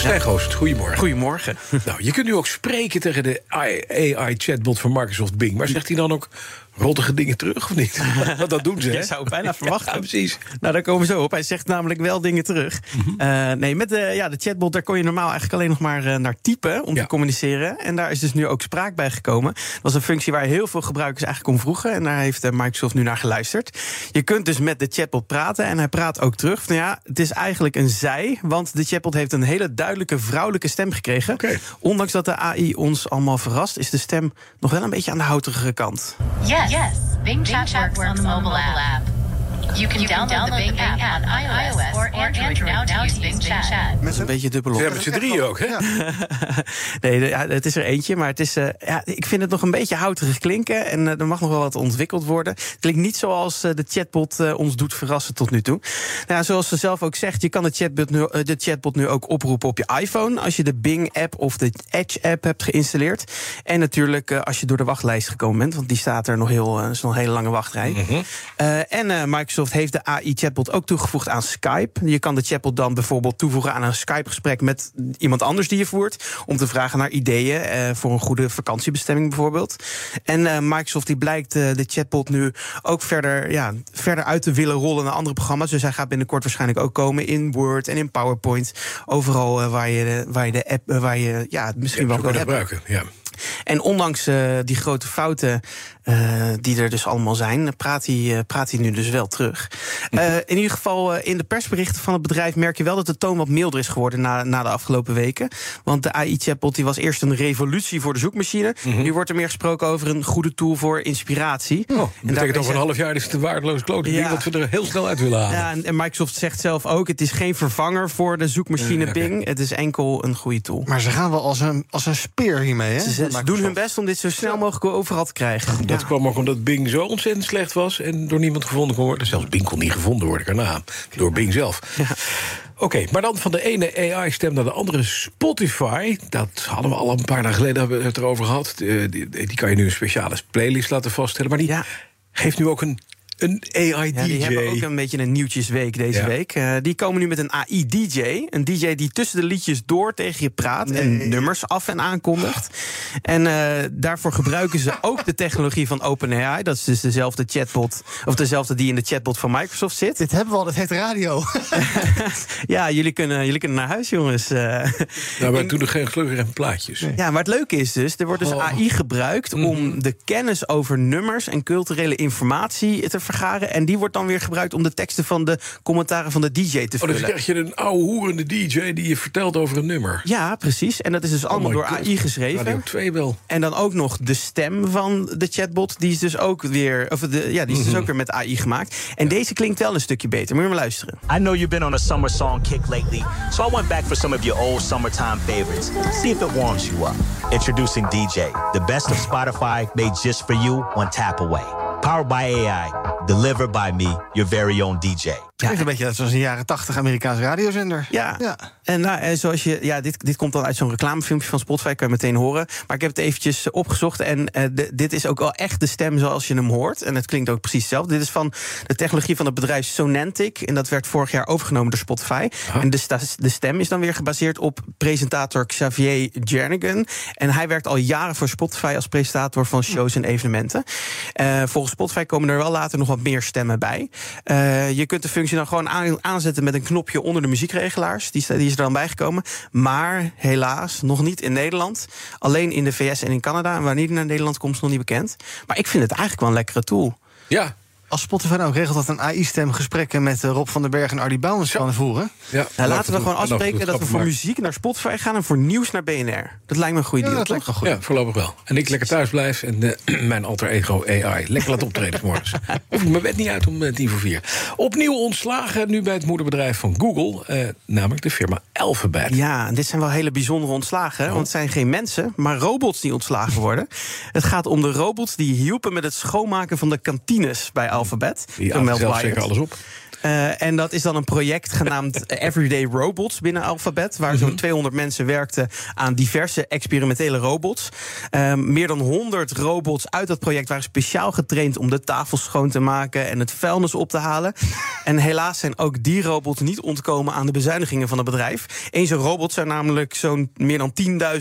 Stijn Goost, goedemorgen. Goedemorgen. Nou, je kunt nu ook spreken tegen de AI-chatbot van Microsoft Bing. Maar zegt hij dan ook rottige dingen terug of niet? Want dat doen ze, hè? Je zou bijna verwachten. Ja, precies. Nou, daar komen we zo op. Hij zegt namelijk wel dingen terug. Eh, nee, met de, ja, de chatbot daar kon je normaal eigenlijk alleen nog maar eh, naar typen om Ja. te communiceren. En daar is dus nu ook spraak bij gekomen. Dat was een functie waar heel veel gebruikers eigenlijk om vroegen. En daar heeft eh, Microsoft nu naar geluisterd. Je kunt dus met de chatbot praten en hij praat ook terug. Van, ja, het is eigenlijk een zij, want de chatbot heeft een hele duidelijke vrouwelijke stem gekregen. Ondanks dat de AI ons allemaal verrast, is de stem nog wel een beetje aan de houterige kant. Yes. Bing, Chat, works, on the mobile app. You can, download, the Bing, app, on iOS, or Android, now to use Bing Chat. Dat is een beetje dubbel Ze hebben ze drie ook, hè? Nee, ja, het is er eentje, maar het is, eh, ja, ik vind het nog een beetje houterig klinken. En eh, er mag nog wel wat ontwikkeld worden. Het klinkt niet zoals eh, de chatbot ons doet verrassen tot nu toe. Nou, ja, zoals ze zelf ook zegt, je kan de chatbot, nu, de chatbot nu ook oproepen op je iPhone. Als je de Bing-app of de Edge-app hebt geïnstalleerd. En natuurlijk als je door de wachtlijst gekomen bent, want die staat er nog heel, is nog een hele lange wachtrij. Eh, en eh, Heeft de AI-chatbot ook toegevoegd aan Skype. Je kan de chatbot dan bijvoorbeeld toevoegen aan een Skype-gesprek met iemand anders die je voert. Om te vragen naar ideeën eh, voor een goede vakantiebestemming bijvoorbeeld. En eh, Microsoft die blijkt eh, de chatbot nu ook verder, ja, verder uit te willen rollen naar andere programma's. Dus hij gaat binnenkort waarschijnlijk ook komen in Word en in PowerPoint. Overal waar, je de, waar je de app, waar je ja, misschien wel kan gebruiken, ja. En ondanks eh, die grote fouten eh, die er dus allemaal zijn, praat hij, eh, praat hij nu dus wel terug. Eh, in ieder geval, in de persberichten van het bedrijf merk je wel dat de toon wat milder is geworden na, na de afgelopen weken. Want de AI-chatbot die was eerst een revolutie voor de zoekmachine. Nu wordt er meer gesproken over een goede tool voor inspiratie. Oh, dat En betekent over een half jaar is het een waardeloos klote ding Ja. dat we er heel snel uit willen halen. Ja, en- en Microsoft zegt zelf ook: het is geen vervanger voor de zoekmachine. Bing. Het is enkel een goede tool. Maar ze gaan wel als een, als een speer hiermee, hè? Ze, ze doen hun best om dit zo snel mogelijk overal te krijgen. Dat Ja. kwam ook omdat Bing zo ontzettend slecht was en door niemand gevonden kon worden. Zelfs Bing kon niet gevonden worden, daarna. Door Bing zelf. Oké, maar dan van de ene AI-stem naar de andere Spotify. Dat hadden we al een paar dagen geleden hebben we het erover gehad. Eh, Die, die kan je nu een speciale playlist laten vaststellen. Maar die Ja. geeft nu ook een, een AI-DJ. Ja, die hebben ook een beetje een nieuwtjesweek deze Ja. week. Eh, die komen nu met een AI-DJ. Een DJ die tussen de liedjes door tegen je praat en nummers af en aankondigt. En eh, daarvoor gebruiken ze ook de technologie van OpenAI. Dat is dus dezelfde chatbot, of dezelfde die in de chatbot van Microsoft zit. Dit hebben we al, dat heet radio. Ja, jullie kunnen, jullie kunnen naar huis, jongens. Nou, maar toen nog geen gelukkig en plaatjes. Ja, maar het leuke is dus, er wordt dus Oh. AI gebruikt om de kennis over nummers en culturele informatie te vergaren. En die wordt dan weer gebruikt om de teksten van de commentaren van de DJ te Oh, vullen. dus krijg je een oude hoerende DJ die je vertelt over een nummer. Ja, precies. En dat is dus allemaal my door God. AI geschreven. Radio 2 wel. En dan ook nog de stem van de chatbot. Die is dus ook weer, of de, ja, die is dus ook weer met AI gemaakt. En deze klinkt wel een stukje beter. Moet je maar luisteren. I know you've been on a summer song kick lately, so I went back for some of your old summertime favorites. See if it warms you up. Introducing DJ, the best of Spotify made just for you, one tap away. Powered by AI, delivered by me, your very own DJ. Het is een beetje zoals een jaren 80 Amerikaanse radiozender. Ja. ja. En nou, en zoals je, ja, dit, dit komt dan uit zo'n reclamefilmpje van Spotify, kan je meteen horen. Maar ik heb het eventjes eh, opgezocht en eh, de- dit is ook wel echt de stem zoals je hem hoort. En het klinkt ook precies hetzelfde. Dit is van de technologie van het bedrijf Sonantic. En dat werd vorig jaar overgenomen door Spotify. En de, de stem is dan weer gebaseerd op presentator Xavier Jernigan. En hij werkt al jaren voor Spotify als presentator van shows en evenementen. Eh, volgens Spotify komen er wel later nog wat meer stemmen bij. Je kunt de functie dan gewoon aan- aanzetten met een knopje onder de muziekregelaars. Die is er dan bijgekomen. Maar helaas nog niet in Nederland. Alleen in de VS en in Canada. En wanneer die naar Nederland komt is nog niet bekend. Maar ik vind het eigenlijk wel een lekkere tool. Ja, Als Spotify nou ook regelt dat een AI-stem gesprekken met eh, Rob van den Berg en Ardy Bouwens kan voeren. ja. Nou, laten we gewoon afspreken dat we voor muziek naar Spotify gaan en voor nieuws naar BNR. Dat lijkt me een goede Ja, deal. dat lijkt wel goed. Ja, voorlopig wel. En ik lekker thuis blijf en eh, mijn alter ego AI lekker laat optreden morgens. Hoef ik mijn bed niet uit om eh, tien voor vier. Opnieuw ontslagen nu bij het moederbedrijf van Google, namelijk de firma Alphabet. Ja, en dit zijn wel hele bijzondere ontslagen. hè, Want het zijn geen mensen, maar robots die ontslagen worden. het gaat om de robots die hielpen met het schoonmaken van de kantines bij Alphabet. Vermeld aten zelf zeker alles op. Eh, en dat is dan een project genaamd Everyday Robots binnen Alphabet. Waar zo'n 200 mensen werkten aan diverse experimentele robots. Eh, meer dan 100 robots uit dat project waren speciaal getraind om de tafels schoon te maken en het vuilnis op te halen. en helaas zijn ook die robots niet ontkomen aan de bezuinigingen van het bedrijf. Eén zo'n robot zou namelijk zo'n meer dan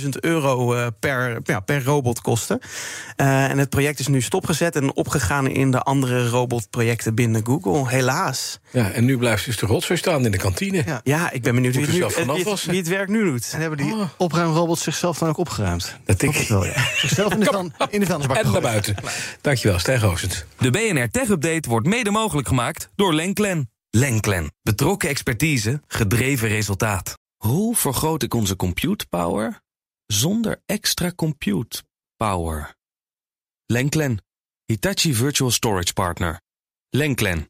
10.000 euro eh, per, ja, per robot kosten. En het project is nu stopgezet en opgegaan in de andere robotprojecten binnen Google. Helaas. Ja, en nu blijft dus de rotzooi staan in de kantine. Ja. Ja, ik ben benieuwd wie het, nu, wie het- wassen. wie het werk nu doet. En hebben die Oh. opruimrobots zichzelf dan ook opgeruimd? Dat denk ik het wel, ja. Zichzelf in de, vuil- in de vuilnisbak En naar buiten. Dankjewel, Stijn Goosens. De BNR Tech Update wordt mede mogelijk gemaakt door Lenklen. Lenklen. Betrokken expertise, gedreven resultaat. Hoe vergroot ik onze compute power zonder extra compute power? Lenklen. Hitachi Virtual Storage Partner. Lenklen.